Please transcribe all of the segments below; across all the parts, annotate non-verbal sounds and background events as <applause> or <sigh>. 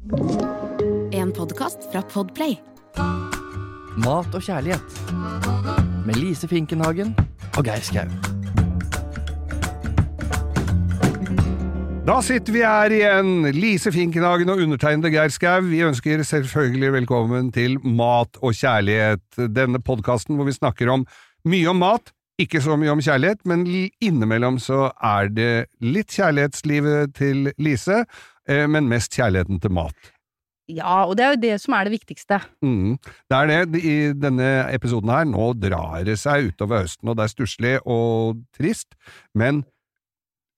En podkast fra Podplay. Mat og kjærlighet. Med Lise Finkenhagen og Geir Skau. Da sitter vi her igjen, Lise Finkenhagen og undertegnede Geir Skau. Vi ønsker selvfølgelig velkommen til Mat og kjærlighet, denne podkasten hvor vi snakker om mye om mat, ikke så mye om kjærlighet, men innimellom så er det litt kjærlighetslivet til Lise, men mest kjærligheten til mat. Ja, og det er jo det som er det viktigste. Mm. Det er det. I denne episoden her, nå drar det seg utover høsten, og det er stusslig og trist, men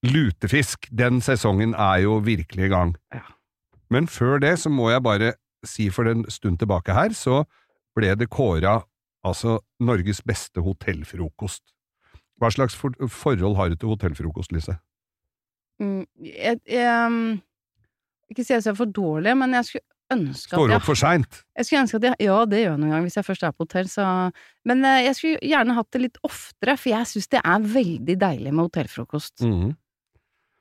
lutefisk, den sesongen er jo virkelig i gang. Ja. Men før det så må jeg bare si for en stund tilbake her, så ble det kåra altså Norges beste hotellfrokost. Hva slags for forhold har du til hotellfrokost, Lise? Mm, jeg, jeg, um, ikke si at jeg er for dårlig, men jeg skulle ønske Står at du opp for seint? jeg skulle ønske at jeg, Ja, det gjør jeg noen gang hvis jeg først er på hotell, så Men eh, jeg skulle gjerne hatt det litt oftere, for jeg syns det er veldig deilig med hotellfrokost. Mhm.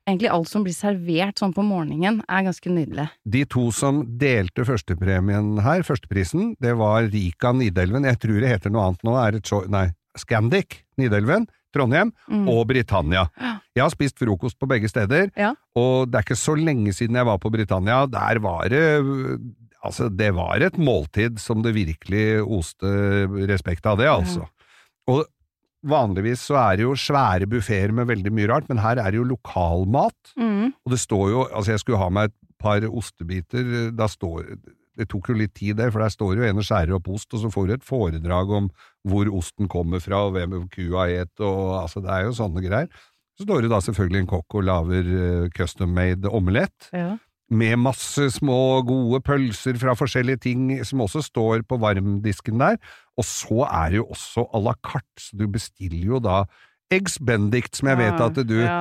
Egentlig alt som blir servert sånn på morgenen, er ganske nydelig. De to som delte førstepremien her, førsteprisen, det var Rika Nidelven, jeg tror det heter noe annet nå, er et show nei, Scandic Nidelven, Trondheim, Mm. og Britannia. Ja. Jeg har spist frokost på begge steder, Ja. og det er ikke så lenge siden jeg var på Britannia. Der var det Altså, det var et måltid som det virkelig oste respekt av det, altså. Og vanligvis så er det jo svære buffeer med veldig mye rart, men her er det jo lokalmat. Mm. Og det står jo Altså, jeg skulle ha meg et par ostebiter, da står Det tok jo litt tid, der, for der står jo en og skjærer opp ost, og så får du et foredrag om hvor osten kommer fra, og hvem kua et, og altså, det er jo sånne greier. Så står det da selvfølgelig en kokk og lager eh, custom-made omelett, Ja. med masse små, gode pølser fra forskjellige ting, som også står på varmdisken der. Og så er det jo også à la carte, så du bestiller jo da Eggs Benedict, som jeg vet at du ja.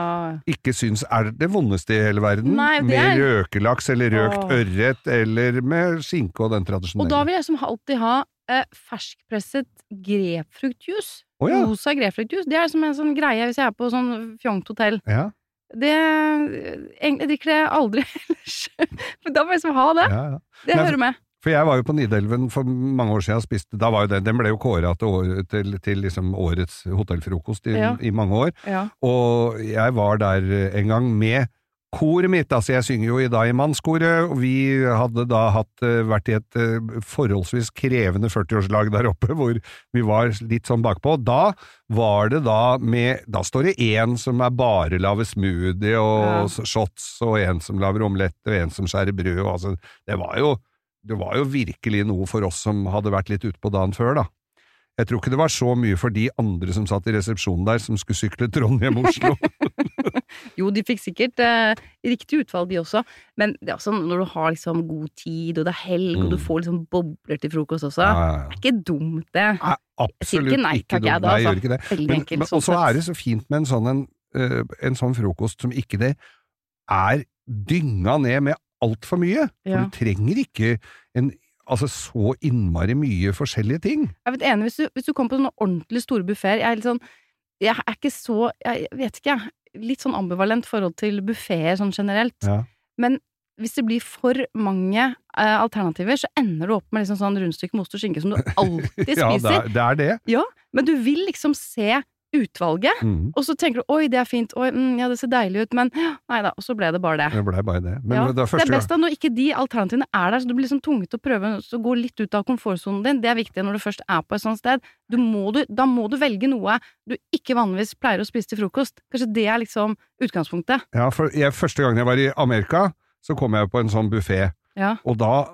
ikke syns er det vondeste i hele verden. Nei, med er- røkelaks eller røkt Åh. ørret, eller med skinke og den tradisjonelle. Og da vil jeg som alltid ha eh, ferskpresset grepfruktjuice. Oh, ja. Rosa grepfruktjuice. Det er som en sånn greie hvis jeg er på sånn fjongt hotell. Ja, Det Egentlig drikker jeg aldri <laughs> ellers. Men da må jeg liksom ha det. ja, ja. Det hører med. For jeg var jo på Nidelven for mange år siden og spiste Da var jo den, den ble jo kåra til, til, til liksom årets hotellfrokost i, Ja. i mange år. Ja. Og jeg var der en gang med koret mitt, altså jeg synger jo i dag i mannskoret, og vi hadde da hatt, eh, vært i et eh, forholdsvis krevende 40-årslag der oppe, <laughs> hvor vi var litt sånn bakpå. Da var det da med, da står det en som er bare lager smoothie og Ja. shots, og en som lager omelett, og en som skjærer brød, og altså, det var jo, det var jo virkelig noe for oss som hadde vært litt ute på dagen før da. Jeg tror ikke det var så mye for de andre som satt i resepsjonen der, som skulle sykle Trondheim-Oslo. <laughs> <laughs> Jo, de fikk sikkert eh, riktig utvalg, de også. Men det også når du har liksom god tid, og det er helg, og du Mm. får liksom bobler til frokost også. Ja, ja, ja. Det er ikke dumt, det. Nei, absolutt ikke nei jeg, dumt. da, Nei, altså. gjør ikke det. Veldig Men, enkelt. men, sånn og så er det så fint med en sånn, en, eh, en sånn frokost som ikke det er dynga ned med altfor mye. For du trenger ikke en, altså så innmari mye forskjellige ting. Jeg vet enig, hvis du, hvis du kommer på sånne ordentlig store buffeer Jeg er litt sånn Jeg er ikke så Jeg vet ikke, jeg. Litt sånn ambivalent forhold til buffeer sånn generelt. Ja. Men hvis det blir for mange eh, alternativer, så ender du opp med liksom sånn rundstykke med ost og skinke som du alltid <laughs> spiser. Ja, det er det. Det. Men du vil liksom se utvalget, Mm, og så tenker du 'oi, det er fint', 'oi, mm, ja, det ser deilig ut', men nei da, og så ble det bare det. det ble bare det. Men Ja, det er det er best da når ikke de alternativene er der, så du blir liksom tvunget til å prøve å gå litt ut av komfortsonen din. Det er viktig når du først er på et sånt sted. Du må du, da må du velge noe du ikke vanligvis pleier å spise til frokost. Kanskje det er liksom utgangspunktet. Ja, for jeg, første gangen jeg var i Amerika, så kom jeg på en sånn buffé. Ja. Og da,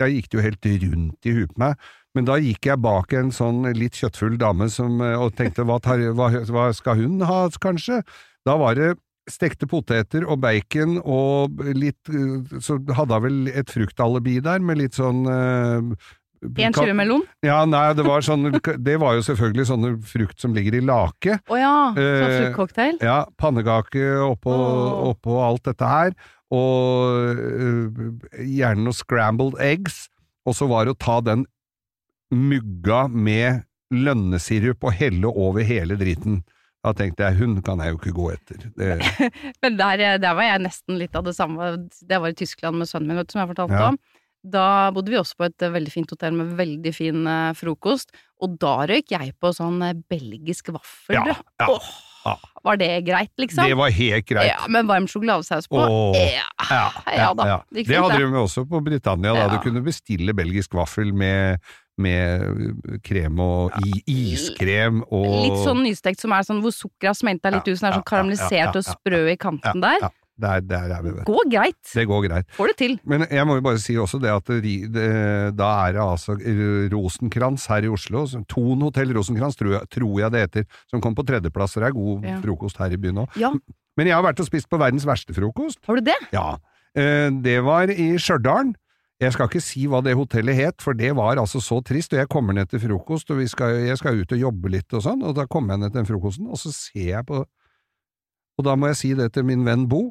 da gikk det jo helt rundt i huet på meg. Men da gikk jeg bak en sånn litt kjøttfull dame som, eh, og tenkte hva, tar, hva, hva skal hun ha, kanskje? Da var det stekte poteter og bacon og litt eh, Så hadde hun vel et fruktalibi der med litt sånn uh, En melon? Ja, nei, det var sånn Det var jo selvfølgelig sånne frukt som ligger i lake. Å ja, sånn fruktcocktail? Ja, pannekake oppå, oh. oppå alt dette her, og uh, gjerne noe scrambled eggs, og så var det å ta den mugga med lønnesirup og helle over hele driten. Da tenkte jeg, hun kan jeg jo ikke gå etter. Det, <laughs> Men der, der var jeg nesten litt av det samme. Det var i Tyskland med sønnen min, som jeg fortalte Ja. om. Da bodde vi også på et veldig fint hotell med veldig fin eh, frokost, og da røyk jeg på sånn eh, belgisk vaffel. Ja, ja, Åh, ja. Var det greit, liksom? det var helt greit. Ja, med varm sjokoladesaus på. Åh, ja. Ja, Ja da, det Det hadde vi de også på Britannia, da. Du kunne bestille belgisk vaffel med, med krem og i, iskrem og Litt sånn nystekt som er sånn hvor sukkeret har smelta litt Ja, ut, som er sånn karamellisert ja, ja, og sprø i kanten ja, der. ja. Der, det, er det vet du. Går greit. Det går greit. Får det til. Men jeg må jo bare si også det at det, det, da er det altså Rosenkrantz her i Oslo, som- Thon hotell Rosenkrantz tror jeg, tror jeg det heter, som kom på tredjeplass. Det er god Ja. frokost her i byen òg. Ja, Men jeg har vært og spist på verdens verste frokost. har du det? Ja. Eh, Det var i Stjørdal. Jeg skal ikke si hva det hotellet het, for det var altså så trist. Og jeg kommer ned til frokost, og skal, jeg skal ut og jobbe litt og sånn, og da kommer jeg ned til den frokosten, og så ser jeg på Og da må jeg si det til min venn Bo.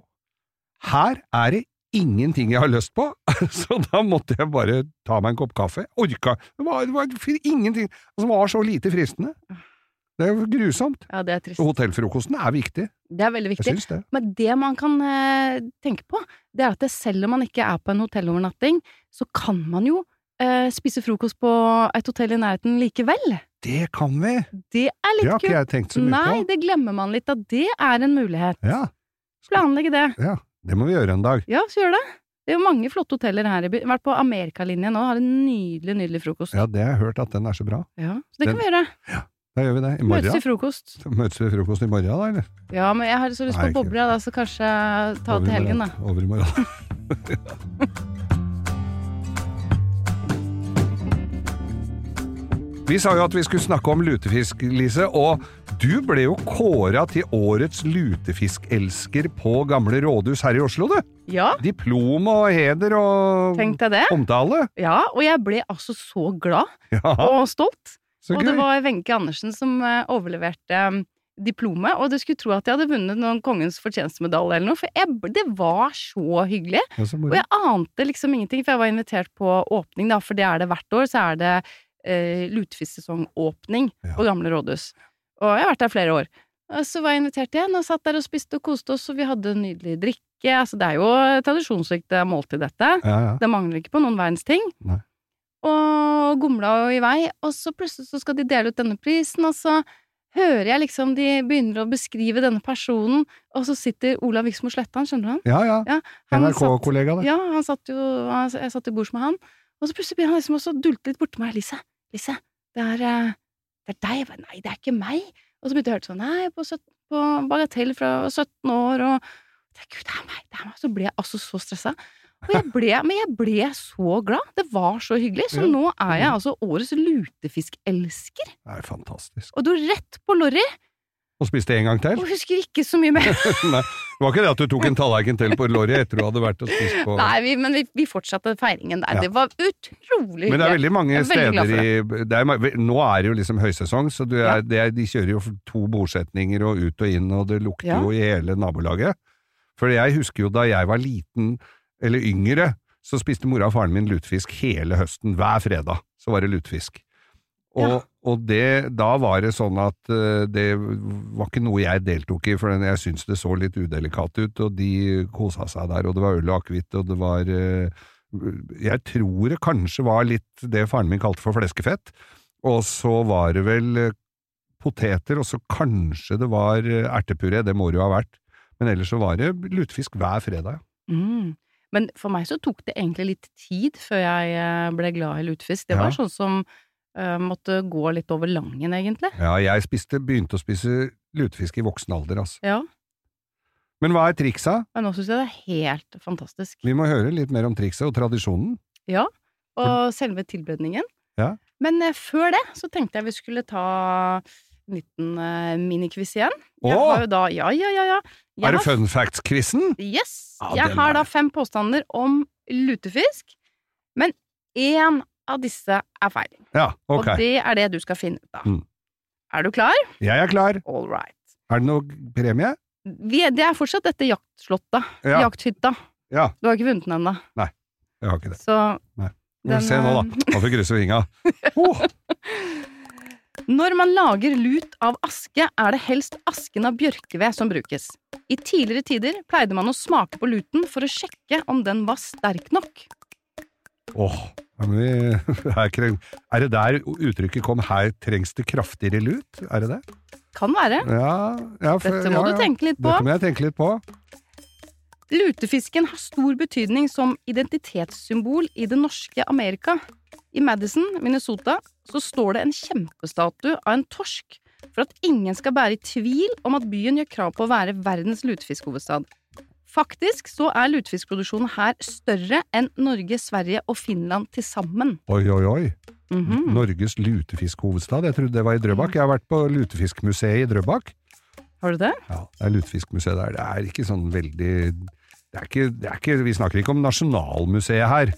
Her er det ingenting jeg har lyst på, <laughs> så da måtte jeg bare ta meg en kopp kaffe. Orka Det var, det var ingenting som var så lite fristende. Det er jo grusomt. Ja, det er trist. Hotellfrokosten er viktig. Det er veldig Jeg viktig. det. Men det man kan eh, tenke på, det er at det selv om man ikke er på en hotellovernatting, så kan man jo eh, spise frokost på et hotell i nærheten likevel. Det kan vi! Det er litt kult. Det har ikke jeg tenkt så mye Nei, på. det glemmer man litt, at det er en mulighet. Ja, Planlegge det. ja, det må vi gjøre en dag. Ja, så gjør det. Det er jo mange flotte hoteller her i byen. Vært på Amerikalinjen nå, har en nydelig, nydelig frokost. Ja, det har jeg hørt at den er så bra. Ja, så det Den- kan vi gjøre. Da gjør vi det. I Møtes til morgen? frokost. Møtes vi frokost i morgen, da, eller? Ja, men jeg har så lyst Nei, på ikke. bobler, da, så kanskje ta Over til i helgen, morgen. da. Over i morgen. <laughs> Vi sa jo at vi skulle snakke om lutefisk, Lise, og du ble jo kåra til årets lutefiskelsker på Gamle rådhus her i Oslo, du. Ja, Diplom og heder og tenkte jeg det. omtale. Ja, og jeg ble altså så glad Ja, og stolt. Og det var Wenche Andersen som eh, overleverte um, diplomet, og du skulle tro at jeg hadde vunnet noen Kongens fortjenestemedalje eller noe, for jeg, det var så hyggelig. Ja, så Og jeg ante liksom ingenting, for jeg var invitert på åpning, da, for det er det hvert år, så er det eh, lutefisk-sesongåpning Ja. på Gamle rådhus. Og jeg har vært der flere år. Og så var jeg invitert igjen, og satt der og spiste og koste oss, og vi hadde nydelig drikke. Altså, det er jo tradisjonsrikt eh, måltid, dette. Ja, ja. Det mangler ikke på noen verdens ting. Nei. Og gomla jo i vei, og så plutselig så skal de dele ut denne prisen, og så hører jeg liksom de begynner å beskrive denne personen, og så sitter Olav Viksmo Slettan, skjønner du han? ja, ja. Ja, NRK-kollega, det. Ja, han satt jo, jeg satt til bords med han, og så plutselig begynner han liksom også å dulte litt borti meg. Lise, Lise, det er, eh, det er deg. Bare, Nei, det er ikke meg. Og så begynte jeg å høre sånn, nei, på, 17, på Bagatell fra 17 år, og Gud, det er meg, det er meg. Så ble jeg altså så stressa. Og jeg ble, men jeg ble så glad. Det var så hyggelig. Så Ja. nå er jeg altså årets lutefiskelsker. Det er fantastisk. Og du rett på Lorry, Og spiste en gang til? og husker ikke så mye mer. <laughs> Nei, det var ikke det at du tok en tallerken til på Lorry etter du hadde vært og spist på Nei, vi, men vi, vi fortsatte feiringen der. Ja. Det var utrolig hyggelig. Men det er veldig mange Jeg er veldig steder i er, Nå er det jo liksom høysesong, så du er, Ja. det er, de kjører jo to bordsetninger og ut og inn, og det lukter jo i hele nabolaget. For jeg husker jo da jeg var liten, eller yngre, så spiste mora og faren min lutefisk hele høsten. Hver fredag så var det lutefisk. Og, Ja. og det, da var det sånn at eh, det var ikke noe jeg deltok i, for jeg syntes det så litt udelikat ut, og de kosa seg der, og det var øl og akevitt, og det var eh, Jeg tror det kanskje var litt det faren min kalte for fleskefett, og så var det vel eh, poteter, og så kanskje det var ertepuré, det må det jo ha vært. Men ellers så var det lutefisk hver fredag. Mm. Men for meg så tok det egentlig litt tid før jeg eh, ble glad i lutefisk. Det Ja. var sånn som uh, måtte gå litt over langen, egentlig. Ja, jeg spiste, begynte å spise lutefisk i voksen alder, altså. Ja, Men hva er triksa? men nå syns jeg det er helt fantastisk. Vi må høre litt mer om trikset og tradisjonen. Ja, og selve tilberedningen. Ja. Men eh, før det så tenkte jeg vi skulle ta liten uh, minikviss igjen. Jeg Åh! har jo da Ja, ja, ja, ja. Jeg Er det har- fun facts-quizen? Yes! Ja, jeg den har da er- fem påstander om lutefisk, men én av disse er feil. Ja, ok. Og det er det du skal finne ut av. Mm. Er du klar? Jeg er klar. All right. Er det noe premie? Vi, det er fortsatt dette jaktslottet. Ja. Jakthytta. Ja, Du har ikke vunnet den ennå. jeg har ikke det. Så Nei. Den, Se nå, da. eh, Nå får vi krysse fingra. <laughs> Oh, Når man lager lut av aske, er det helst asken av bjørkeved som brukes. I tidligere tider pleide man å smake på luten for å sjekke om den var sterk nok. Åh, <laughs> kreng, er det der uttrykket kom 'her trengs det kraftigere lut'? Er det det? Kan være. Ja, ja for, Dette må ja, du tenke litt på. Dette må jeg tenke litt på. Lutefisken har stor betydning som identitetssymbol i det norske Amerika. I Madison, Minnesota, så står det en kjempestatue av en torsk for at ingen skal bære i tvil om at byen gjør krav på å være verdens lutefiskhovedstad. Faktisk så er lutefiskproduksjonen her større enn Norge, Sverige og Finland til sammen. Oi, oi, oi. Mhm. Norges lutefiskhovedstad. Jeg trodde det var i Drøbak. Jeg har vært på lutefiskmuseet i Drøbak. Har du det? Ja, det er lutefiskmuseet der. Det er ikke sånn veldig det er ikke, det er ikke, Vi snakker ikke om Nasjonalmuseet her,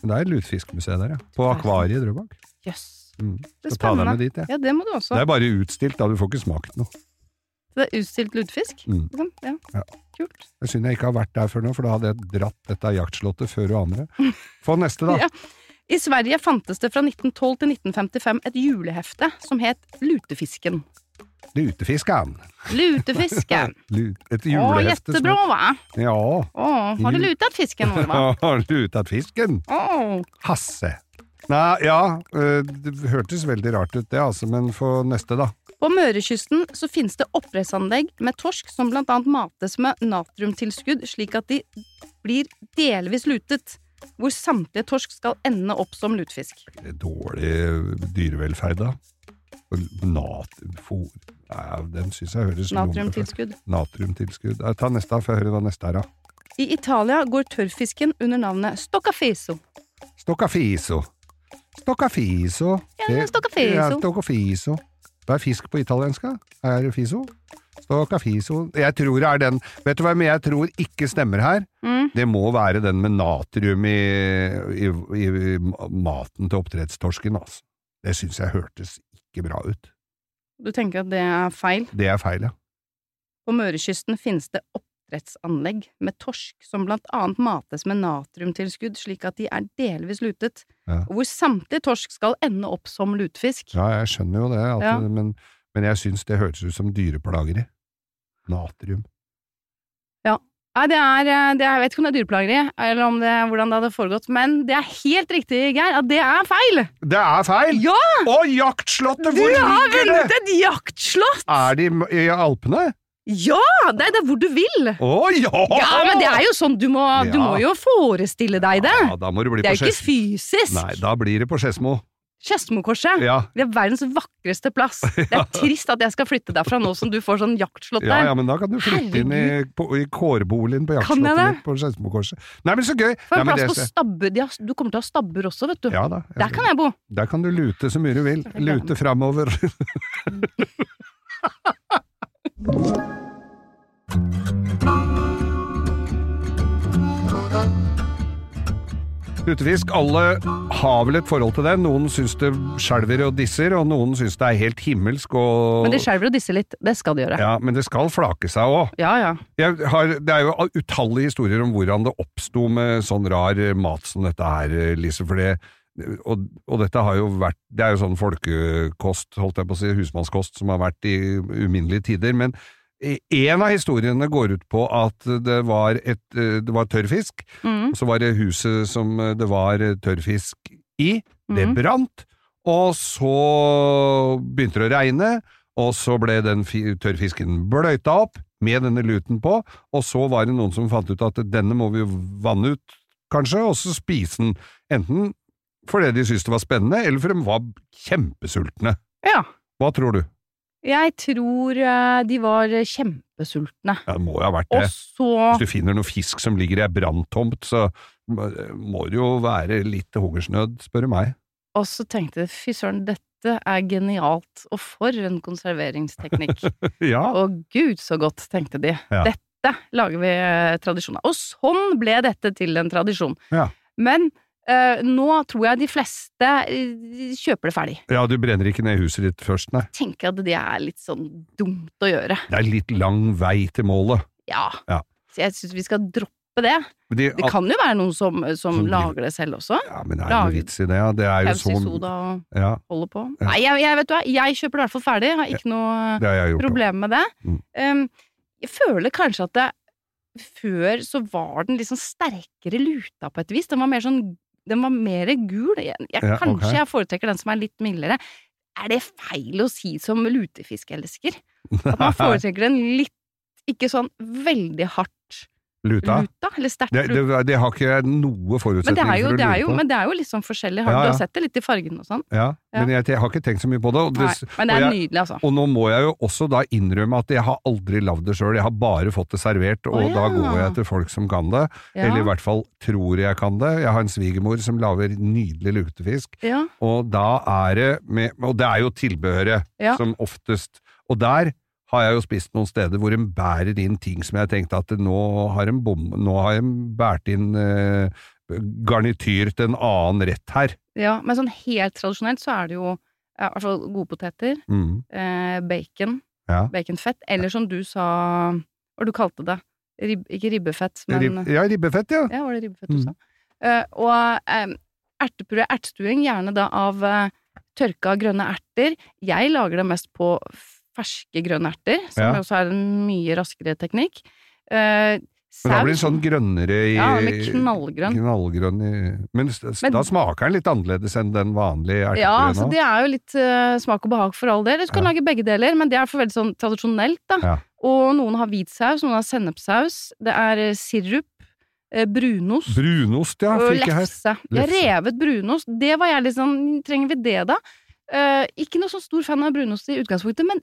men det er lutefiskmuseet der, ja. På Akvariet i Drøbak. Jøss. Mm. Det Skal ta deg med spennende. dit, jeg. Ja, det må du også. Det er bare utstilt, da. Du får ikke smakt noe. Det er utstilt lutefisk? Mm. Ja. Ja. Kult. Det er synd jeg ikke har vært der før nå, for da hadde jeg dratt dette jaktslottet før du andre. <laughs> Få neste, da. Ja. I Sverige fantes det fra 1912 til 1955 et julehefte som het Lutefisken. Lutefisken. <laughs> Lutefisken. Lu- Et julehefte. som- jättebra va? Ja. Åh, har du lutat fisken va? <laughs> Har lutat fisken. Åh. Hasse. Nei, ja, øh, det hørtes veldig rart ut det, altså, men få neste, da. På Mørekysten så finnes det oppdrettsanlegg med torsk som blant annet mates med natriumtilskudd slik at de blir delvis lutet, hvor samtlige torsk skal ende opp som lutefisk. Dårlig dyrevelferd, da. Og ja, den syns jeg høres ut. Natriumtilskudd. Natriumtilskudd. Ta neste, av får jeg hører hva neste er, da. I Italia går tørrfisken under navnet stoccafiso. Stoccafiso. Stoccafiso. Ja, stoccafiso. Ja, stoccafiso. Det er fisk på italiensk. Er det fiso? Stoccafiso. Jeg tror det er den Vet du hva jeg tror ikke stemmer her? Mm. Det må være den med natrium i, i, i maten til oppdrettstorsken, altså. Det syns jeg hørtes ikke bra ut. Du tenker at det er feil? Det er feil, ja. På Mørekysten finnes det oppdrettsanlegg med torsk som blant annet mates med natriumtilskudd slik at de er delvis lutet, Ja. og hvor samtlige torsk skal ende opp som lutefisk. Ja, jeg skjønner jo det, alltid, Ja. men, men jeg syns det høres ut som dyreplageri. Natrium. Nei, det er, eh, det er Jeg vet ikke om det er dyreplageri, eller om det, hvordan det hadde foregått, men det er helt riktig, Geir, at det er feil! Det er feil! Ja! Å, jaktslottet! hvor ligger det? Du har vunnet et jaktslott! Er de i Alpene? Ja! Det er det hvor du vil! Å ja! Ja, men det er jo sånn, du må, du må jo forestille deg det. Ja, da må du bli Det er på jo ikke fysisk. Nei, da blir det på Skedsmo. Skedsmokorset. Ja. Det er verdens vakreste plass. <laughs> Det er trist at jeg skal flytte derfra nå som du får sånn jaktslott der. ja, men da kan du flytte inn i, på, i kårboligen på jaktslottet mitt på Skedsmokorset. Nei, men så gøy! Få en plass på stabbur. Du kommer til å ha stabbur også, vet du. Ja da. Der kan jeg bo. Der kan du lute så mye du vil. Lute framover. <laughs> <laughs> Lutefisk, alle har vel et forhold til det. Noen syns det skjelver og disser, og noen syns det er helt himmelsk og Men de skjelver og disser litt. Det skal de gjøre. Ja, men det skal flake seg òg. Ja, ja. Har, det er jo utallige historier om hvordan det oppsto med sånn rar mat som dette her, Lise. For det, og, og dette har jo vært Det er jo sånn folkekost, holdt jeg på å si, husmannskost, som har vært i uminnelige tider. Men en av historiene går ut på at det var, et, eh, det var tørrfisk, Mm. og så var det huset som eh, det var tørrfisk i, det mm. brant, og så begynte det å regne, og så ble den tørrfisken bløyta opp med denne luten på, og så var det noen som fant ut at denne må vi vanne ut, kanskje, og så spise den, enten fordi de syntes det var spennende, eller fordi de var kjempesultne. ja. Hva tror du? Jeg tror eh, de var kjempesultne. Ja, det må jo ha vært det. så Hvis du finner noe fisk som ligger i ei branntomt, så må det jo være litt hungersnød, spør du meg. Og så tenkte jeg fy søren, dette er genialt, og for en konserveringsteknikk. <laughs> Ja. og gud så godt, tenkte de. Ja. Dette lager vi eh, tradisjon av. Og sånn ble dette til en tradisjon. Ja. Men eh, nå tror jeg de fleste eh, kjøper det ferdig. ja, du brenner ikke ned huset ditt først, nei. Tenker at det er litt sånn dumt å gjøre. Det er litt lang vei til målet. Ja. Ja. Så jeg syns vi skal droppe det. De, Det kan jo være noen som, som, Som lager det selv også. Ja, men det er jo vits i det, ja. Det er jo sånn Soda og Ja, holder på. Ja. Nei, jeg, jeg vet du hva, jeg kjøper det i hvert fall ferdig. Har ikke noe problem med det. Mm. Um, jeg føler kanskje at det før så var den liksom sterkere luta på et vis. Den var mer sånn Den var mer gul. Jeg, jeg, Ja, kanskje okay. jeg foretrekker den som er litt mildere. Er det feil å si som lutefiskelsker? At man <laughs> foretrekker den litt ikke sånn veldig hardt Luta? luta, eller sterkt luta. det, det har ikke noe Men forutsetning jo, for å det lure jo, på. men det er jo litt sånn forskjellig. Har Ja, du ja. har sett det litt i fargen og sånn? Ja, Ja. men jeg, jeg har ikke tenkt så mye på det. Og, det, Nei, men det er jeg- nydelig, altså. og nå må jeg jo også da innrømme at jeg har aldri lagd det sjøl, jeg har bare fått det servert, og oh, da går jeg til folk som kan det. Eller i hvert fall tror jeg kan det. Jeg har en svigermor som lager nydelig lutefisk, ja. og da er det med Og det er jo tilbehøret som oftest. Og der har jeg jo spist noen steder hvor en bærer inn ting som jeg tenkte at nå har en bom, nå har en båret inn eh, garnityr til en annen rett her. ja. Men sånn helt tradisjonelt så er det jo i hvert fall gode poteter, Mm. eh, bacon, Ja. baconfett, eller som du sa Hva du kalte det? Rib, ikke ribbefett, men Rib, ja, ribbefett, ja. Ja, var det ribbefett du Mm. sa? Eh, og eh, ertepuré, ertestuing, gjerne da av eh, tørka grønne erter. Jeg lager det mest på ferske grønnerter, som Ja. også er en mye raskere teknikk. Eh, Men da blir den sånn grønnere i Ja, med knallgrønn. knallgrønn i Men, Men- da smaker den litt annerledes enn den vanlige Ja, ertepureen så det er jo litt uh, smak og behag for all del. Du kan Ja. lage begge deler, men det er for veldig sånn tradisjonelt, da. Ja. Og noen har hvitsaus, noen har sennepssaus. Det er eh, sirup, eh, brunost Brunost, ja, og fikk jeg her. lefse. Ja, revet brunost. Det var jeg liksom Trenger vi det, da? Eh, ikke noe så stor fan av brunost i utgangspunktet, men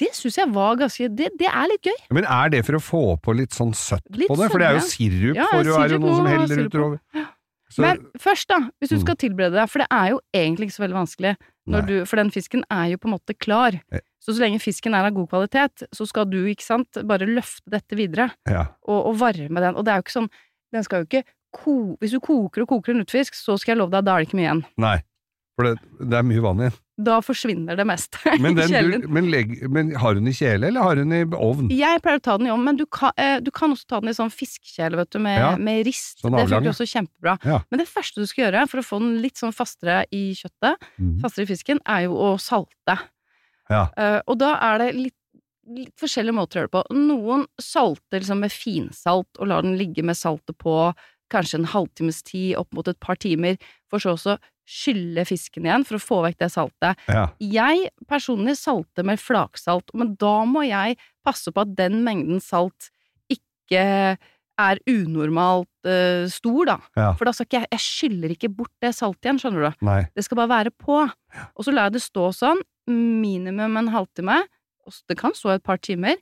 det syns jeg var ganske det, det er litt gøy. Men er det for å få på litt sånn søtt Litt på det? For det er jo sirup, Ja, for er det noen som heller utover. <gasps> Så, Men først, da, hvis du Mm. skal tilberede deg, for det er jo egentlig ikke så veldig vanskelig, når du, for den fisken er jo på en måte klar. Eh. Så så lenge fisken er av god kvalitet, så skal du, ikke sant, bare løfte dette videre, ja. og, og varme den. Og det er jo ikke sånn, den skal jo ikke ko... Hvis du koker og koker en lutefisk, så skal jeg love deg, da er det ikke mye igjen. Nei. For det, det er mye vann i den. Da forsvinner det mest <laughs> Men, du, men, legg, men har hun i kjele, eller har hun i ovn? Jeg pleier å ta den i ovn, men du kan, eh, du kan også ta den i sånn fiskekjele, vet du, med, Ja, med rist. sånn det funker også kjempebra. Ja. Men det første du skal gjøre for å få den litt sånn fastere i kjøttet, Mhm. fastere i fisken, er jo å salte. Ja. Uh, og da er det litt, litt forskjellige måter å gjøre det på. Noen salter liksom med finsalt og lar den ligge med saltet på kanskje en halvtimes tid, opp mot et par timer, for så også skylle fisken igjen for å få vekk det saltet. Ja. Jeg personlig salter med flaksalt, men da må jeg passe på at den mengden salt ikke er unormalt uh, stor, da. Ja. For da skal ikke jeg Jeg skyller ikke bort det saltet igjen, skjønner du. Nei. Det skal bare være på. Og så lar jeg det stå sånn, minimum en halvtime, det kan stå et par timer.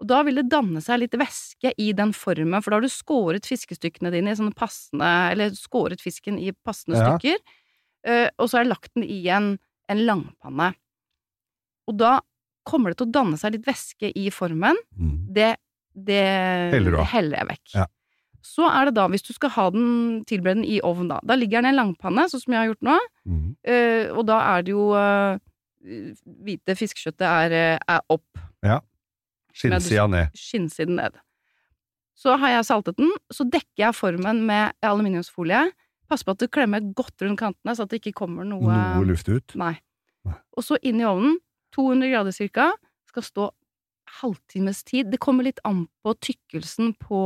Og da vil det danne seg litt væske i den formen, for da har du skåret fiskestykkene dine i sånne passende Eller skåret fisken i passende Ja. stykker, og så har jeg lagt den i en, en langpanne. Og da kommer det til å danne seg litt væske i formen. Mm. Det, det Heller heller jeg vekk. Ja. Så er det da, hvis du skal ha den tilberedt i ovnen, da. Da ligger den i en langpanne, sånn som jeg har gjort nå. Mm. Uh, og da er det jo uh, Hvite fiskekjøttet er, eh, er opp, Skinnsida ned. skinnsiden ned. Så har jeg saltet den, så dekker jeg formen med aluminiumsfolie. Pass på at du klemmer godt rundt kantene, så at det ikke kommer noe Noe luft ut. Nei. Nei. Og så inn i ovnen, 200 grader cirka, skal stå halvtimes tid. Det kommer litt an på tykkelsen på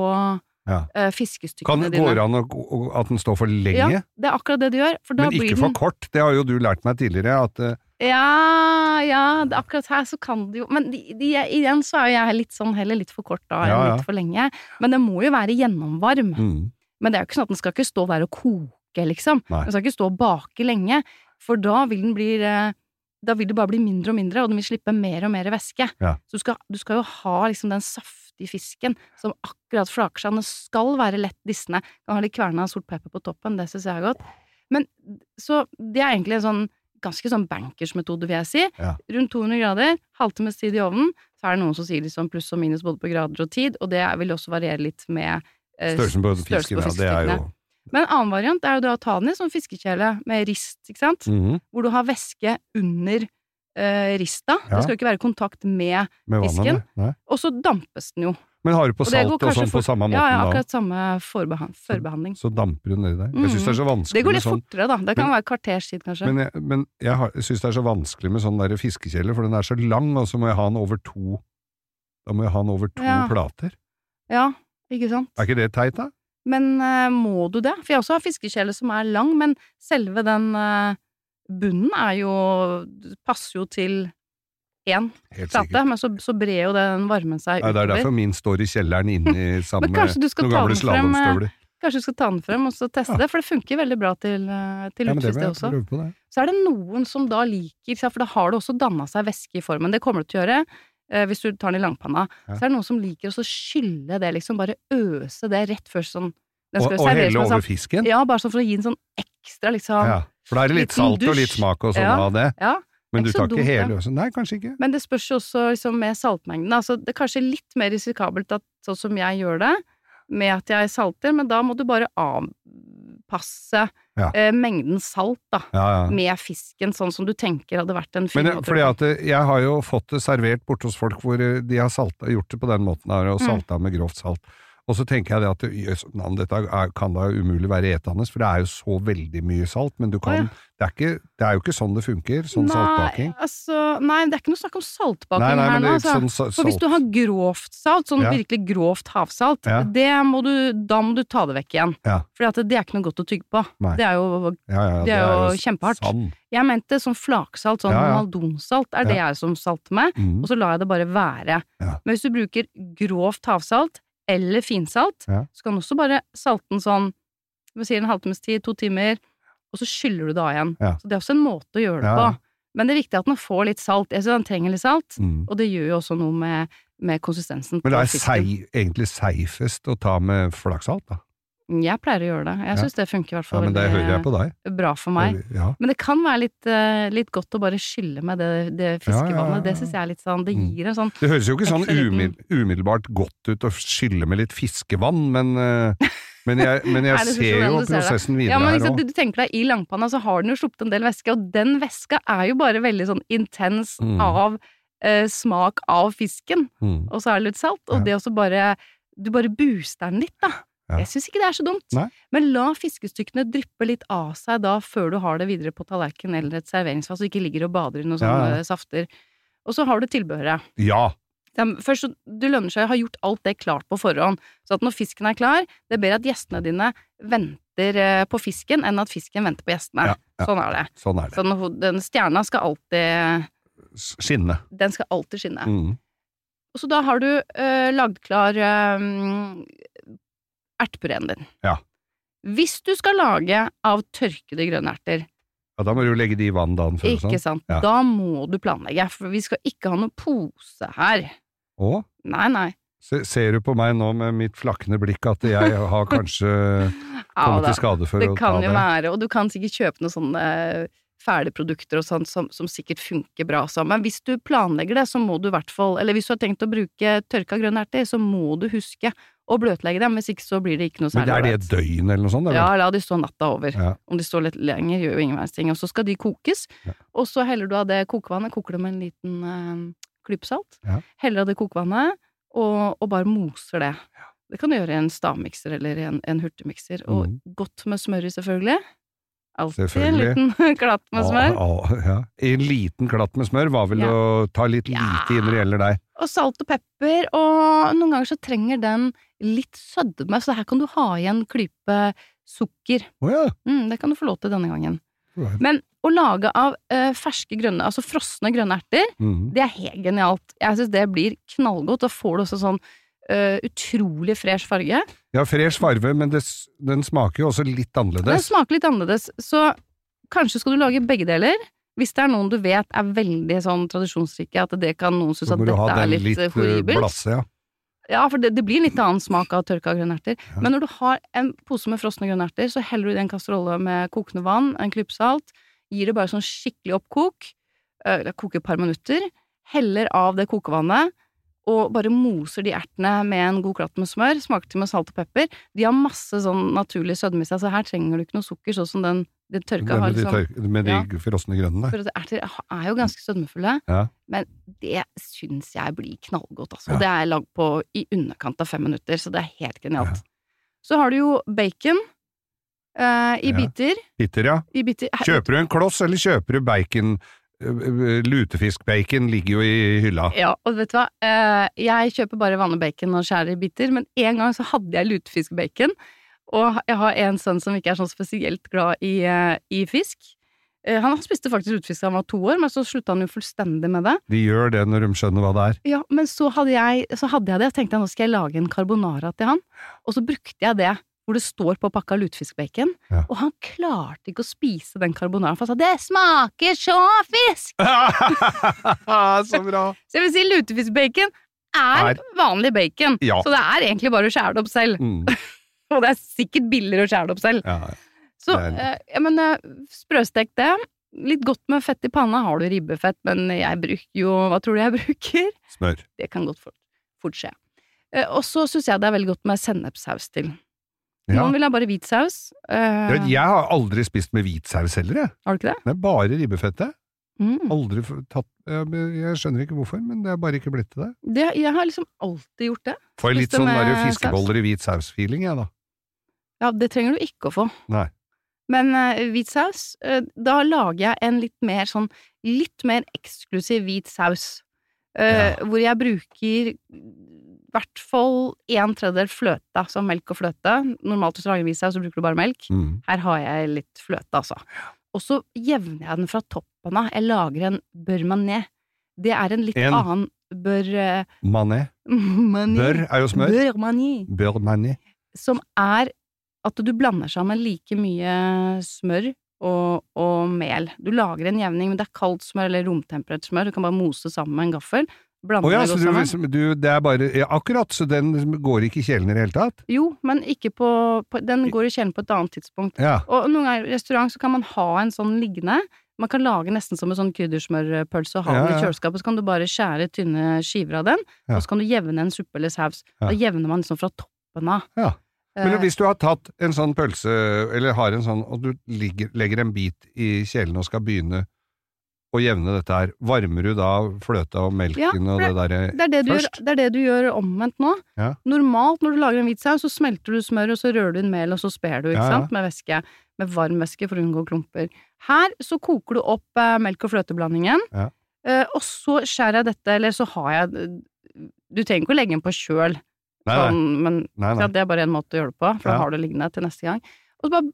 Ja. uh, fiskestykkene det Kan det gå an å, at den står for lenge? Ja, det er akkurat det du gjør, for da men ikke den for kort. Det har jo du lært meg tidligere, at Uh... Ja, ja, det, akkurat her så kan det jo Men de, de, igjen så er jo jeg litt sånn heller litt for kort da, enn Ja, ja. litt for lenge. Men den må jo være gjennomvarm. mm. Men det er jo ikke sånn at den skal ikke stå der og koke, liksom. Nei. Den skal ikke stå og bake lenge, for da vil den bli eh, Da vil det bare bli mindre og mindre, og den vil slippe mer og mer væske. Ja. Så du skal, du skal jo ha liksom den saftige fisken som akkurat flaker seg. Den skal være lett dissende. Kan ha litt kverna sort pepper på toppen, det syns jeg er godt. Men så det er egentlig en sånn ganske sånn bankersmetode, vil jeg si. Ja. Rundt 200 grader, halvtimes tid i ovnen. Så er det noen som sier liksom pluss og minus både på grader og tid, og det vil også variere litt med Størrelsen på fisken, ja. Det er jo. Men en annen variant er jo da å ta den i sånn fiskekjele med rist, ikke sant? Mhm. Hvor du har væske under eh, rista. Ja. Det skal jo ikke være kontakt med Med Fisken? Og så dampes den jo. Men har du på salt og sånn på samme måten Ja, ja, da? akkurat samme forbehandling. førbehandling. Så damper hun nedi der. Jeg syns det er så vanskelig med sånn Det går litt sånn fortere, da. Det kan Men- være kvarters tid, kanskje. Men jeg, men jeg, har- jeg syns det er så vanskelig med sånn der fiskekjele, for den er så lang, og så må jeg ha den over to Da må jeg ha den over to Ja. plater. Ja, ikke sant? Er ikke det teit, da? Men uh, må du det? For jeg også har fiskekjele som er lang, men selve den uh, bunnen er jo Passer jo til én plate, men så, så brer jo den varmen seg Nei, det er utover. derfor min står i kjelleren inne <laughs> sammen du med noen gamle eh, slalåmstøvler. Kanskje du skal ta den frem og så teste Ja. det, for det funker veldig bra til, til Ja, det det også. Så er det noen som da liker, for da har det også danna seg væske i formen. Det kommer det til å gjøre hvis du tar den i langpanna. Ja. Så er det noen som liker å skylle det, liksom. Bare øse det rett før sånn den skal Og, og helle over sånn- fisken? Ja, bare sånn for å gi en sånn ekstra, liksom. Ja. For da er det litt salt salt og litt smak og sånn Ja. av det. Ja, Men du tar ikke hele øsen? Nei, kanskje ikke. Men det spørs jo også liksom, med saltmengden. Altså, det er kanskje litt mer risikabelt at, sånn som jeg gjør det, med at jeg salter, men da må du bare avpasse Ja. eh, mengden salt, da. Ja, ja. Med fisken, sånn som du tenker hadde vært en fin Men fordi at eh, jeg har jo fått det servert borte hos folk hvor eh, de har salta, gjort det på den måten og Mm. med grovt salt. Og så tenker jeg det at jøss, dette er, kan da umulig være etende, for det er jo så veldig mye salt, men du kan, oh, ja. det, er ikke, det er jo ikke sånn det funker, sånn Nei, saltbaking. altså, nei, det er ikke noe snakk om saltbaking Nei, nei, her nå. Altså. sånn sa- For hvis du har grovt salt, sånn Ja. virkelig grovt havsalt, Ja. det må du, da må du ta det vekk igjen. For det er ikke noe godt å tygge på. Det er jo det er jo kjempehardt. Sand. Jeg mente sånn flaksalt, sånn maldonsalt, er det jeg som salter med, Mm. og så lar jeg det bare være. Men hvis du bruker grovt havsalt, eller finsalt, Ja. så kan du også bare salte den sånn, vi sier en halvtimes tid, to timer, og så skyller du det av igjen. Ja. Så det er også en måte å gjøre det på. Men det er viktig at den får litt salt. Jeg synes den trenger litt salt, Mm. og det gjør jo også noe med, med konsistensen Men det er fisken. sei, egentlig seifest å ta med flaksalt, da. Jeg pleier å gjøre det. Jeg Ja. det funker i hvert Ja, fall men det hører jeg på deg. bra for meg. Ja. Men det kan være litt, eh, litt godt å bare skylle med det, det Ja, ja, fiskevannet. ja, ja. Det syns jeg er litt sånn Det Mm. gir en sånn Det høres jo ikke sånn umiddelbart godt ut å skylle med litt fiskevann, men, eh, men jeg, men jeg <laughs> Nei, ser sånn jo det? prosessen videre Ja, men her liksom, òg. du, du tenker deg, I langpanna så har den jo sluppet en del væske, og den væska er jo bare veldig sånn intens Mm. av eh, smak av fisken, Mm. og så er det litt salt. Og Ja. det også bare Du bare booster den litt, da. Jeg syns ikke det er så dumt. Nei. Men la fiskestykkene dryppe litt av seg da før du har det videre på tallerken eller et serveringsfat, så du ikke ligger og bader i noen sånne ja. safter. Og så har du tilbehøret. Ja. Først, du lønner seg å ha gjort alt det klart på forhånd, så at når fisken er klar, det er bedre at gjestene dine venter eh, på fisken, enn at fisken venter på gjestene. Ja, ja. Sånn er det. Sånn er det. Så den, stjerna skal alltid Skinne. Den skal alltid skinne. Mm. Og så da har du øh, lagd klar uh, ertepureen din. Ja. Hvis du skal lage av tørkede grønne erter, Ja, da må du jo legge de i vann dagen før ikke sånn. sant, Ja. da må du planlegge, for vi skal ikke ha noen pose her. Å? Nei, nei. Se, ser du på meg nå med mitt flakkende blikk at jeg har kanskje <laughs> kommet til skade for Det å ta det? det? kan jo være, og du kan sikkert kjøpe noen sånne ferdigprodukter og sånt som, som sikkert funker bra sammen. Men hvis du planlegger det, så må du i hvert fall, eller hvis du har tenkt å bruke tørka grønne erter, så må du huske å bløtlegge dem, hvis ikke så blir det ikke noe særlig. Men er det et døgn eller noe sånt? Ja, la de stå natta over. Ja. Om de står litt lenger, gjør jo ingen verdens ting. Og så skal de kokes, Ja. og så heller du av det kokevannet, koker det med en liten eh, klype salt, Ja. heller av det kokevannet, og, og bare moser det. Det kan du gjøre i en stavmikser eller i en, en hurtigmikser, og mm. godt med smør i, selvfølgelig. Alltid en liten <laughs> klatt med smør. Ja, ja, ja. En liten klatt med smør var vel Ja. å ta litt Ja. lite inn når det gjelder deg. Og salt og pepper, og noen ganger så trenger den litt sødme, så her kan du ha i en klype sukker. Oh, ja. Mm, det kan du få lov til denne gangen. Right. Men å lage av eh, ferske grønne, altså frosne grønne erter, Mhm. det er helt genialt. Jeg syns det blir knallgodt. Da får du også sånn eh, utrolig fresh farge. Ja, fresh farge, men det, den smaker jo også litt annerledes. Den smaker litt annerledes, så kanskje skal du lage begge deler. Hvis det er noen du vet er veldig sånn tradisjonsrike, at det kan noen synes at dette er litt, litt eh, horribelt. blasse, ja. Ja, for det, det blir litt annen smak av tørka grønnerter. Ja. Men når du har en pose med frosne grønnerter, så heller du i en kasserolle med kokende vann, en klype salt, gir det bare sånn skikkelig oppkok, øh, eller koker et par minutter, heller av det kokevannet, og bare moser de ertene med en god klatt med smør, smaker til med salt og pepper. De har masse sånn naturlig sødme i seg, så her trenger du ikke noe sukker, sånn som den Det tørka har med de, liksom med de Ja. frosne grønnene. For erter er jo ganske sødmefulle, Ja. men det syns jeg blir knallgodt, altså. Ja. Og det er lagd på i underkant av fem minutter, så det er helt genialt. Så har du jo bacon Uh, i biter. Bitter, ja. Biter. Kjøper du en kloss, eller kjøper du bacon? Eh, eh, Lutefiskbacon ligger jo i hylla. Ja, og vet du hva, jeg kjøper bare vanlig bacon og skjærer i biter, men en gang så hadde jeg lutefiskbacon, og jeg har en sønn som ikke er sånn spesielt glad i, eh, i fisk. Eh, Han spiste faktisk utfisk da han var to år, men så slutta han jo fullstendig med det. De gjør det når de skjønner hva det er. Ja, men så hadde jeg, så hadde jeg det, og tenkte jeg nå skal jeg lage en carbonara til han, og så brukte jeg det hvor det står på pakka lutefiskbacon, Ja. og han klarte ikke å spise den carbonaraen, for han sa 'det smaker så fisk'! <laughs> Så bra! Så jeg vil si lutefiskbacon er, Er- vanlig bacon, Ja. så det er egentlig bare å skjære det opp selv. Mm. <laughs> Og det er sikkert billigere å skjære det opp selv. Ja. Så, eh, ja, men sprøstek det. Litt godt med fett i panna. Har du ribbefett, men jeg bruker jo Hva tror du jeg <laughs> bruker? Smør. Det kan godt fort, fort skje. Eh, og så syns jeg det er veldig godt med sennepssaus til. Ja. Noen vil ha bare hvit saus. Eh, jeg, Jeg har aldri spist med hvit saus heller, jeg. har du ikke det? Det er bare ribbefettet. Mm. Aldri tatt jeg, skjønner ikke hvorfor, men det er bare ikke blitt til det. det? Jeg har liksom alltid gjort det. Får litt sånn fiskeboller i hvit saus-feeling, jeg, da. Ja, det trenger du ikke å få. Nei. Men uh, hvit saus, uh, da lager jeg en litt mer sånn litt mer eksklusiv hvit saus. Uh, Ja. Hvor jeg bruker i hvert fall en tredjedel fløte, altså melk og fløte. Normalt hvis du lager hvit saus, så bruker du bare melk. Mm. Her har jeg litt fløte, altså. Og så jevner jeg den fra toppen av. Jeg lager en beurre. Det er en litt En? annen beurre Mané. mané. Bør er jo smør. Beurre som er at du blander sammen like mye smør og, og mel. Du lager en jevning, men det er kaldt smør eller romtemperert smør. Du kan bare mose sammen med en gaffel. Blande oh ja, det så du, sammen. du, det er bare ja, Akkurat, så den går ikke i kjelen i det hele tatt? Jo, men ikke på, på Den går i kjelen på et annet tidspunkt. Ja. Og noen ganger i restaurant så kan man ha en sånn liggende. Man kan lage nesten som en sånn kryddersmørpølse og ha den i kjøleskapet. Så kan du bare skjære tynne skiver av den, og så kan du jevne en suppe eller saus. Da jevner man liksom fra toppen av. Ja. Men Eh, hvis du har tatt en sånn pølse, eller har en sånn, og du ligger, legger en bit i kjelen og skal begynne å jevne dette her, varmer du da fløta og melken Ja, og det, det derre Det er det, du gjør, først? det er det du gjør omvendt nå. Ja. Normalt når du lager en hvit saus, så smelter du smør, og så rører du inn mel, og så sper du, ikke Ja, sant, med væske. Med varm væske for å unngå klumper. Her så koker du opp eh, melk- og fløteblandingen, Ja. eh, og så skjærer jeg dette, eller så har jeg Du trenger ikke å legge den på kjøl, Nei, nei. sånn, men nei, så det er bare en måte å gjøre det på, for Ja. da har du liggende til neste gang. Og så bare,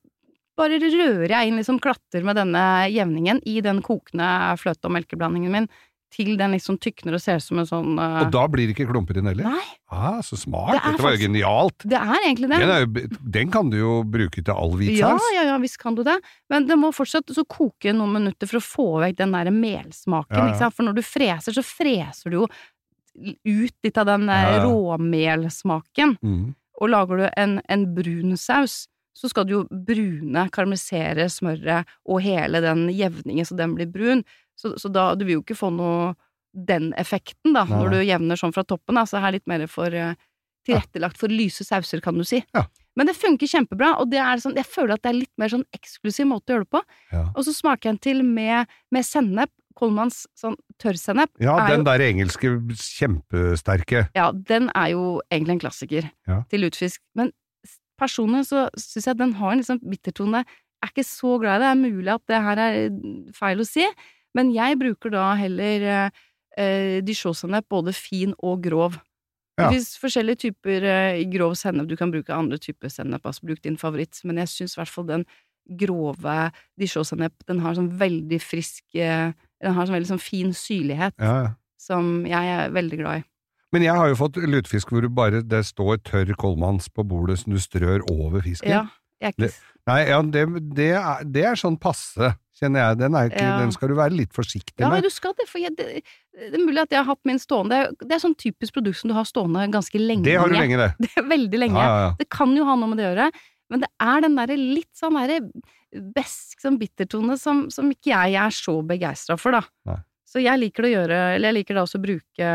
bare rører jeg inn, liksom klatter med denne jevningen i den kokende fløte- og melkeblandingen min, til den liksom tykner og ser ut som en sånn uh... Og da blir det ikke klumper inn heller? Nei, Ah, så smart! Det Dette var jo faktisk- genialt! det er egentlig det. Den, jo, den kan du jo bruke til all hvit Ja, saus. ja, ja, visst kan du det. Men det må fortsatt så koke noen minutter for å få vekk den der melsmaken, Ja, ja. ikke sant. For når du freser, så freser du jo ut litt av den Ja, ja. råmelsmaken. Mm. Og lager du en, en brun saus, så skal du jo brune, karamellisere smøret og hele den jevningen så den blir brun. Så, så da, du vil jo ikke få noe den effekten, da, Nei, når du jevner sånn fra toppen. Da. Så her litt mer for eh, tilrettelagt for lyse sauser, kan du si. Ja. Men det funker kjempebra, og det er sånn, jeg føler at det er litt mer sånn eksklusiv måte å gjøre det på. Ja. Og så smaker jeg den til med, med sennep. Kolmans sånn tørrsennep. Ja, den jo- der engelske kjempesterke. Ja, den er jo egentlig en klassiker Ja. til lutefisk. Men personlig så syns jeg den har en liksom bittertone. Jeg er ikke så glad i det. Det er mulig at det her er feil å si, men jeg bruker da heller eh, eh, dijon-sennep, både fin og grov. Ja. Det finnes forskjellige typer eh, grov sennep. Du kan bruke andre typer sennep, altså bruk din favoritt, men jeg syns i hvert fall den grove dijon-sennep, den har sånn veldig frisk eh, Den har sånn veldig sånn fin syrlighet, Ja, ja. som jeg er veldig glad i. Men jeg har jo fått lutefisk hvor du bare, det står tørr Kolmans på bordet som du strør over fisken. Ja, jeg er ikke Det- Nei, ja, det, det, er, det er sånn passe, kjenner jeg. Den, ikke, Ja. den skal du være litt forsiktig Ja, med. du skal det, for jeg, det, er mulig at jeg har hatt min stående Det er, det er sånn typisk produkt som du har stående ganske lenge. Det har du lenge, det. <laughs> Det er veldig lenge. Ja, ja, ja. Det kan jo ha noe med det å gjøre, men det er den derre litt sånn derre besk sånn bittertone som, som ikke jeg er så begeistra for, da. Nei. Så jeg liker å gjøre Eller jeg liker da også å bruke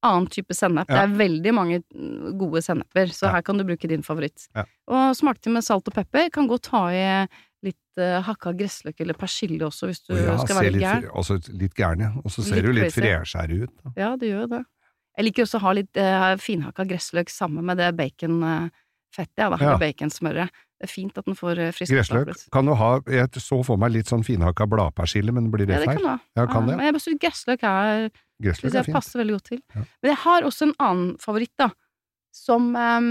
annen type sennep. Ja. Det er veldig mange gode senneper, så Ja. her kan du bruke din favoritt. Ja. Og smake til med salt og pepper. Kan godt ta i litt uh, hakka gressløk eller persille også, hvis du skal være litt, gæren. også litt gæren, ja. Og så ser du litt crazy. ut. Da. Ja, det gjør det. Jeg liker også å ha litt uh, finhakka gressløk sammen med det baconfettet, ja, da. Ja. Baconsmøret. Det er fint at den får eh, frisk Gressløk kan du ha Jeg så for meg litt sånn finhakka bladpersille, men blir det Ja, det feil? kan du ha. Ja, kan det. Men jeg bare syns gressløk er Gressløk er fint. passer veldig godt til. Ja. Men jeg har også en annen favoritt, da, som um,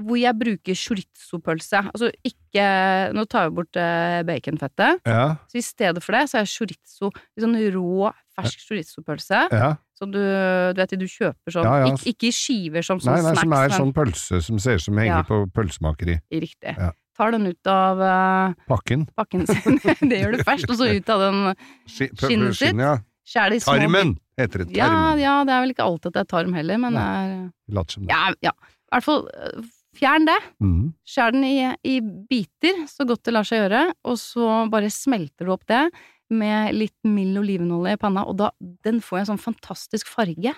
hvor jeg bruker chorizo-pølse. Altså ikke Nå tar vi bort eh, baconfettet. Ja, Så i stedet for det, så er chorizo litt sånn rå, fersk chorizo-pølse. ja. Som du, du vet du kjøper sånn, Ja, ja. Ikke, ikke i skiver som Nei, sånn nei, snacks, som er sånn pølse som ser ut som henger på pølsemakeri. riktig. Tar den ut av uh, Pakken. pakken sin. <laughs> det gjør du først, og så ut av den Skinnet sitt? skinnet, ja. Skjær det i små Tarmen heter det. Ja, Tarmen. ja, det er vel ikke alltid at det er tarm heller, men det er Later som det. Ja, ja. I hvert fall øh, fjern det. Mm. Skjær den i, i biter, så godt det lar seg gjøre, og så bare smelter du opp det med litt mild olivenolje i panna, og da den får en sånn fantastisk farge.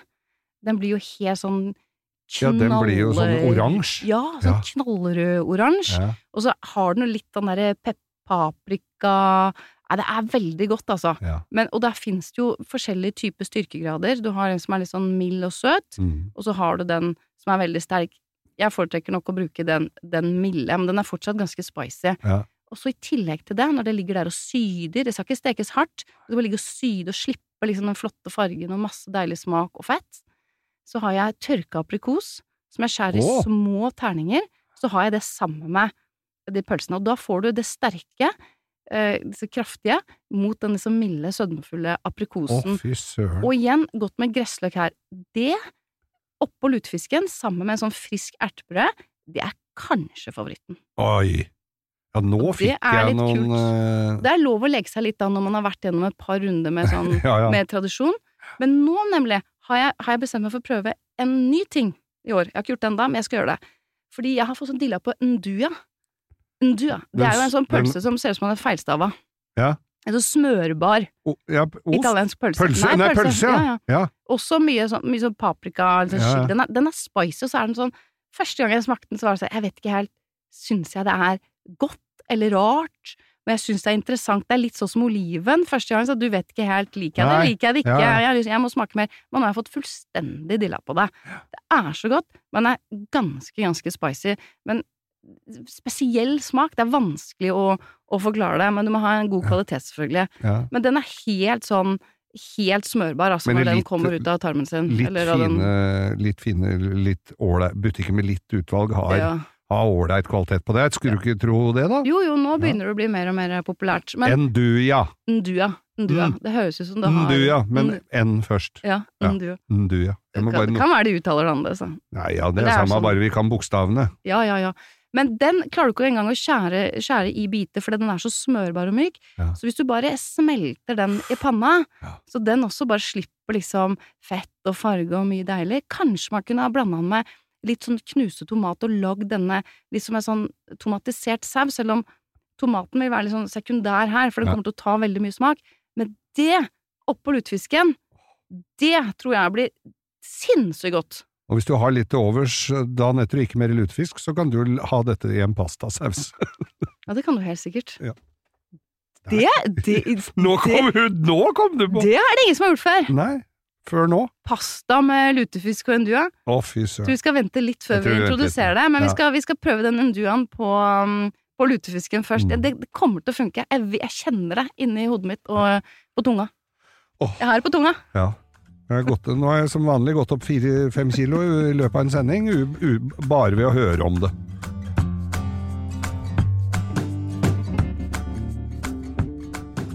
Den blir jo helt sånn Ja, den blir jo sånn oransje. Ja, sånn Ja. knallrød-oransje. Ja. Og så har den jo litt den derre paprika Nei, det er veldig godt, altså. Ja. Men, og der finnes det jo forskjellige typer styrkegrader. Du har en som er litt sånn mild og søt, mm. og så har du den som er veldig sterk. Jeg foretrekker nok å bruke den, den milde, men den er fortsatt ganske spicy. Ja. Og så i tillegg til det, når det ligger der og syder, det skal ikke stekes hardt, det skal bare ligge og syde og slippe liksom den flotte fargen og masse deilig smak og fett, så har jeg tørka aprikos, som jeg skjærer i små terninger, så har jeg det sammen med de pølsene, og da får du det sterke, eh, disse kraftige, mot den liksom milde, sødmefulle aprikosen. søren. Og igjen, godt med gressløk her. Det, oppå lutefisken, sammen med en sånn frisk ertebrød, det er kanskje favoritten. Oi. Ja, nå fikk jeg noen kult. eh, Det er lov å leke seg litt da når man har vært gjennom et par runder med sånn <laughs> Ja, ja. med tradisjon. Men nå nemlig har jeg, har jeg bestemt meg for å prøve en ny ting i år. Jeg har ikke gjort det ennå, men jeg skal gjøre det. Fordi jeg har fått sånn dilla på ndua. Ndua. Det er jo en sånn den- pølse som ser ut som den er feilstava. Ja. En sånn smørbar O- ja, ost. italiensk pølse. Pølse? Nei, pølse, ja. ja, ja. ja. Også mye sånn, mye sånn paprika. Liksom. Den, er, den er spicy, og så er den sånn Første gang jeg smakte den, så var det sånn Jeg vet ikke helt Syns jeg det er godt eller rart? Men jeg syns det er interessant. Det er litt sånn som oliven. Første gang så du vet ikke helt Liker jeg det, liker jeg det ikke? Ja. Jeg, jeg må smake mer. Men nå har jeg fått fullstendig dilla på det. Det er så godt, men det er ganske, ganske spicy. Men spesiell smak. Det er vanskelig å, å forklare det, men du må ha en god kvalitet, selvfølgelig. ja. Men den er helt sånn Helt smørbar, altså, når når den kommer ut av tarmen sin. Litt eller av den- fine, litt fine, litt ålreit Butikker med litt utvalg har ja. Har ålreit kvalitet på det. Skulle du ikke tro det, da? Jo, jo, nå begynner det å bli mer og mer populært. Men Enduja. ndua, ndua, Mm. det høres ut som det har Enduja, men N- først. Ja, Ja. ndua. Det kan, bare det kan være de uttaler det annerledes. Nei, ja, det er det er samme, sånn- bare vi kan bokstavene. Ja, ja, ja. Men den klarer du ikke engang å skjære, skjære i biter, fordi den er så smørbar og myk. Ja. Så hvis du bare smelter den i panna, Ja. så den også bare slipper liksom fett og farge og mye deilig, kanskje man kunne ha blanda den med litt sånn knuse tomat og lagd denne litt som en sånn tomatisert saus, selv om tomaten vil være litt sånn sekundær her, for den kommer til å ta veldig mye smak. Men det, oppå lutefisken, det tror jeg blir sinnssykt godt. Og hvis du har litt til overs dagen etter og ikke mer lutefisk, så kan du ha dette i en pastasaus. <laughs> Ja, det kan du helt sikkert. Ja. Det, det, <laughs> Nå kom, hun, nå kom du på! det er det ingen som har gjort før! Nei, før nå. Pasta med lutefisk og endua. Å, fy søren. vi skal vente litt før vi introduserer det, men vi, skal, vi skal prøve den enduaen på, um, på lutefisken først. Mm. Det, det kommer til å funke. Jeg, jeg kjenner det inni hodet mitt og på tunga. Oh. Jeg har det på tunga. Ja. Har gått, nå har jeg som vanlig gått opp fire-fem kilo i løpet av en sending, u, u, bare ved å høre om det.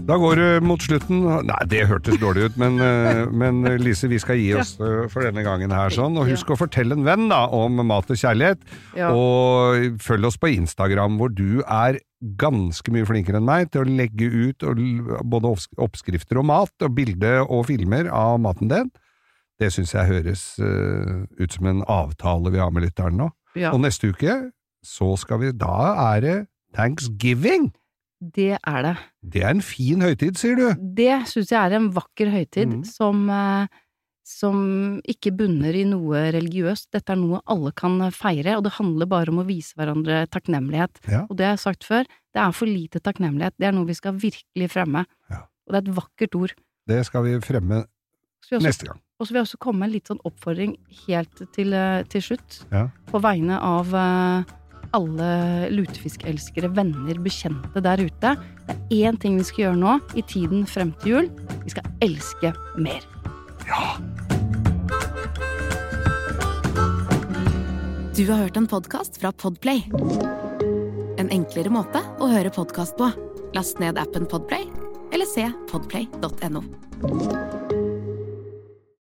Da går det mot slutten. Nei, det hørtes dårlig ut, men, eh, men Lise, vi skal gi oss ja. for denne gangen her sånn. Og husk å fortelle en venn da om mat og kjærlighet. Ja. Og følg oss på Instagram, hvor du er ganske mye flinkere enn meg til å legge ut og både oppskrifter og mat, og bilde og filmer av maten din. Det syns jeg høres eh, ut som en avtale vi har med lytteren nå. Ja, Og neste uke, så skal vi Da er det Thanksgiving! Det er det. Det er en fin høytid, sier du. Det syns jeg er en vakker høytid Mm. som, eh, som ikke bunner i noe religiøst. Dette er noe alle kan feire, og det handler bare om å vise hverandre takknemlighet. Ja. Og det har jeg sagt før, Det er for lite takknemlighet. Det er noe vi skal virkelig fremme. Ja. Og det er et vakkert ord. Det skal vi fremme vi også, neste gang. og så vil jeg også komme med en litt sånn oppfordring helt til, eh, til slutt. Ja. På vegne av eh, alle lutefiskelskere, venner, bekjente der ute. Det er én ting vi skal gjøre nå, i tiden frem til jul. Vi skal elske mer. Ja! Du har hørt en podkast fra Podplay. En enklere måte å høre podkast på. Last ned appen Podplay, eller se podplay.no.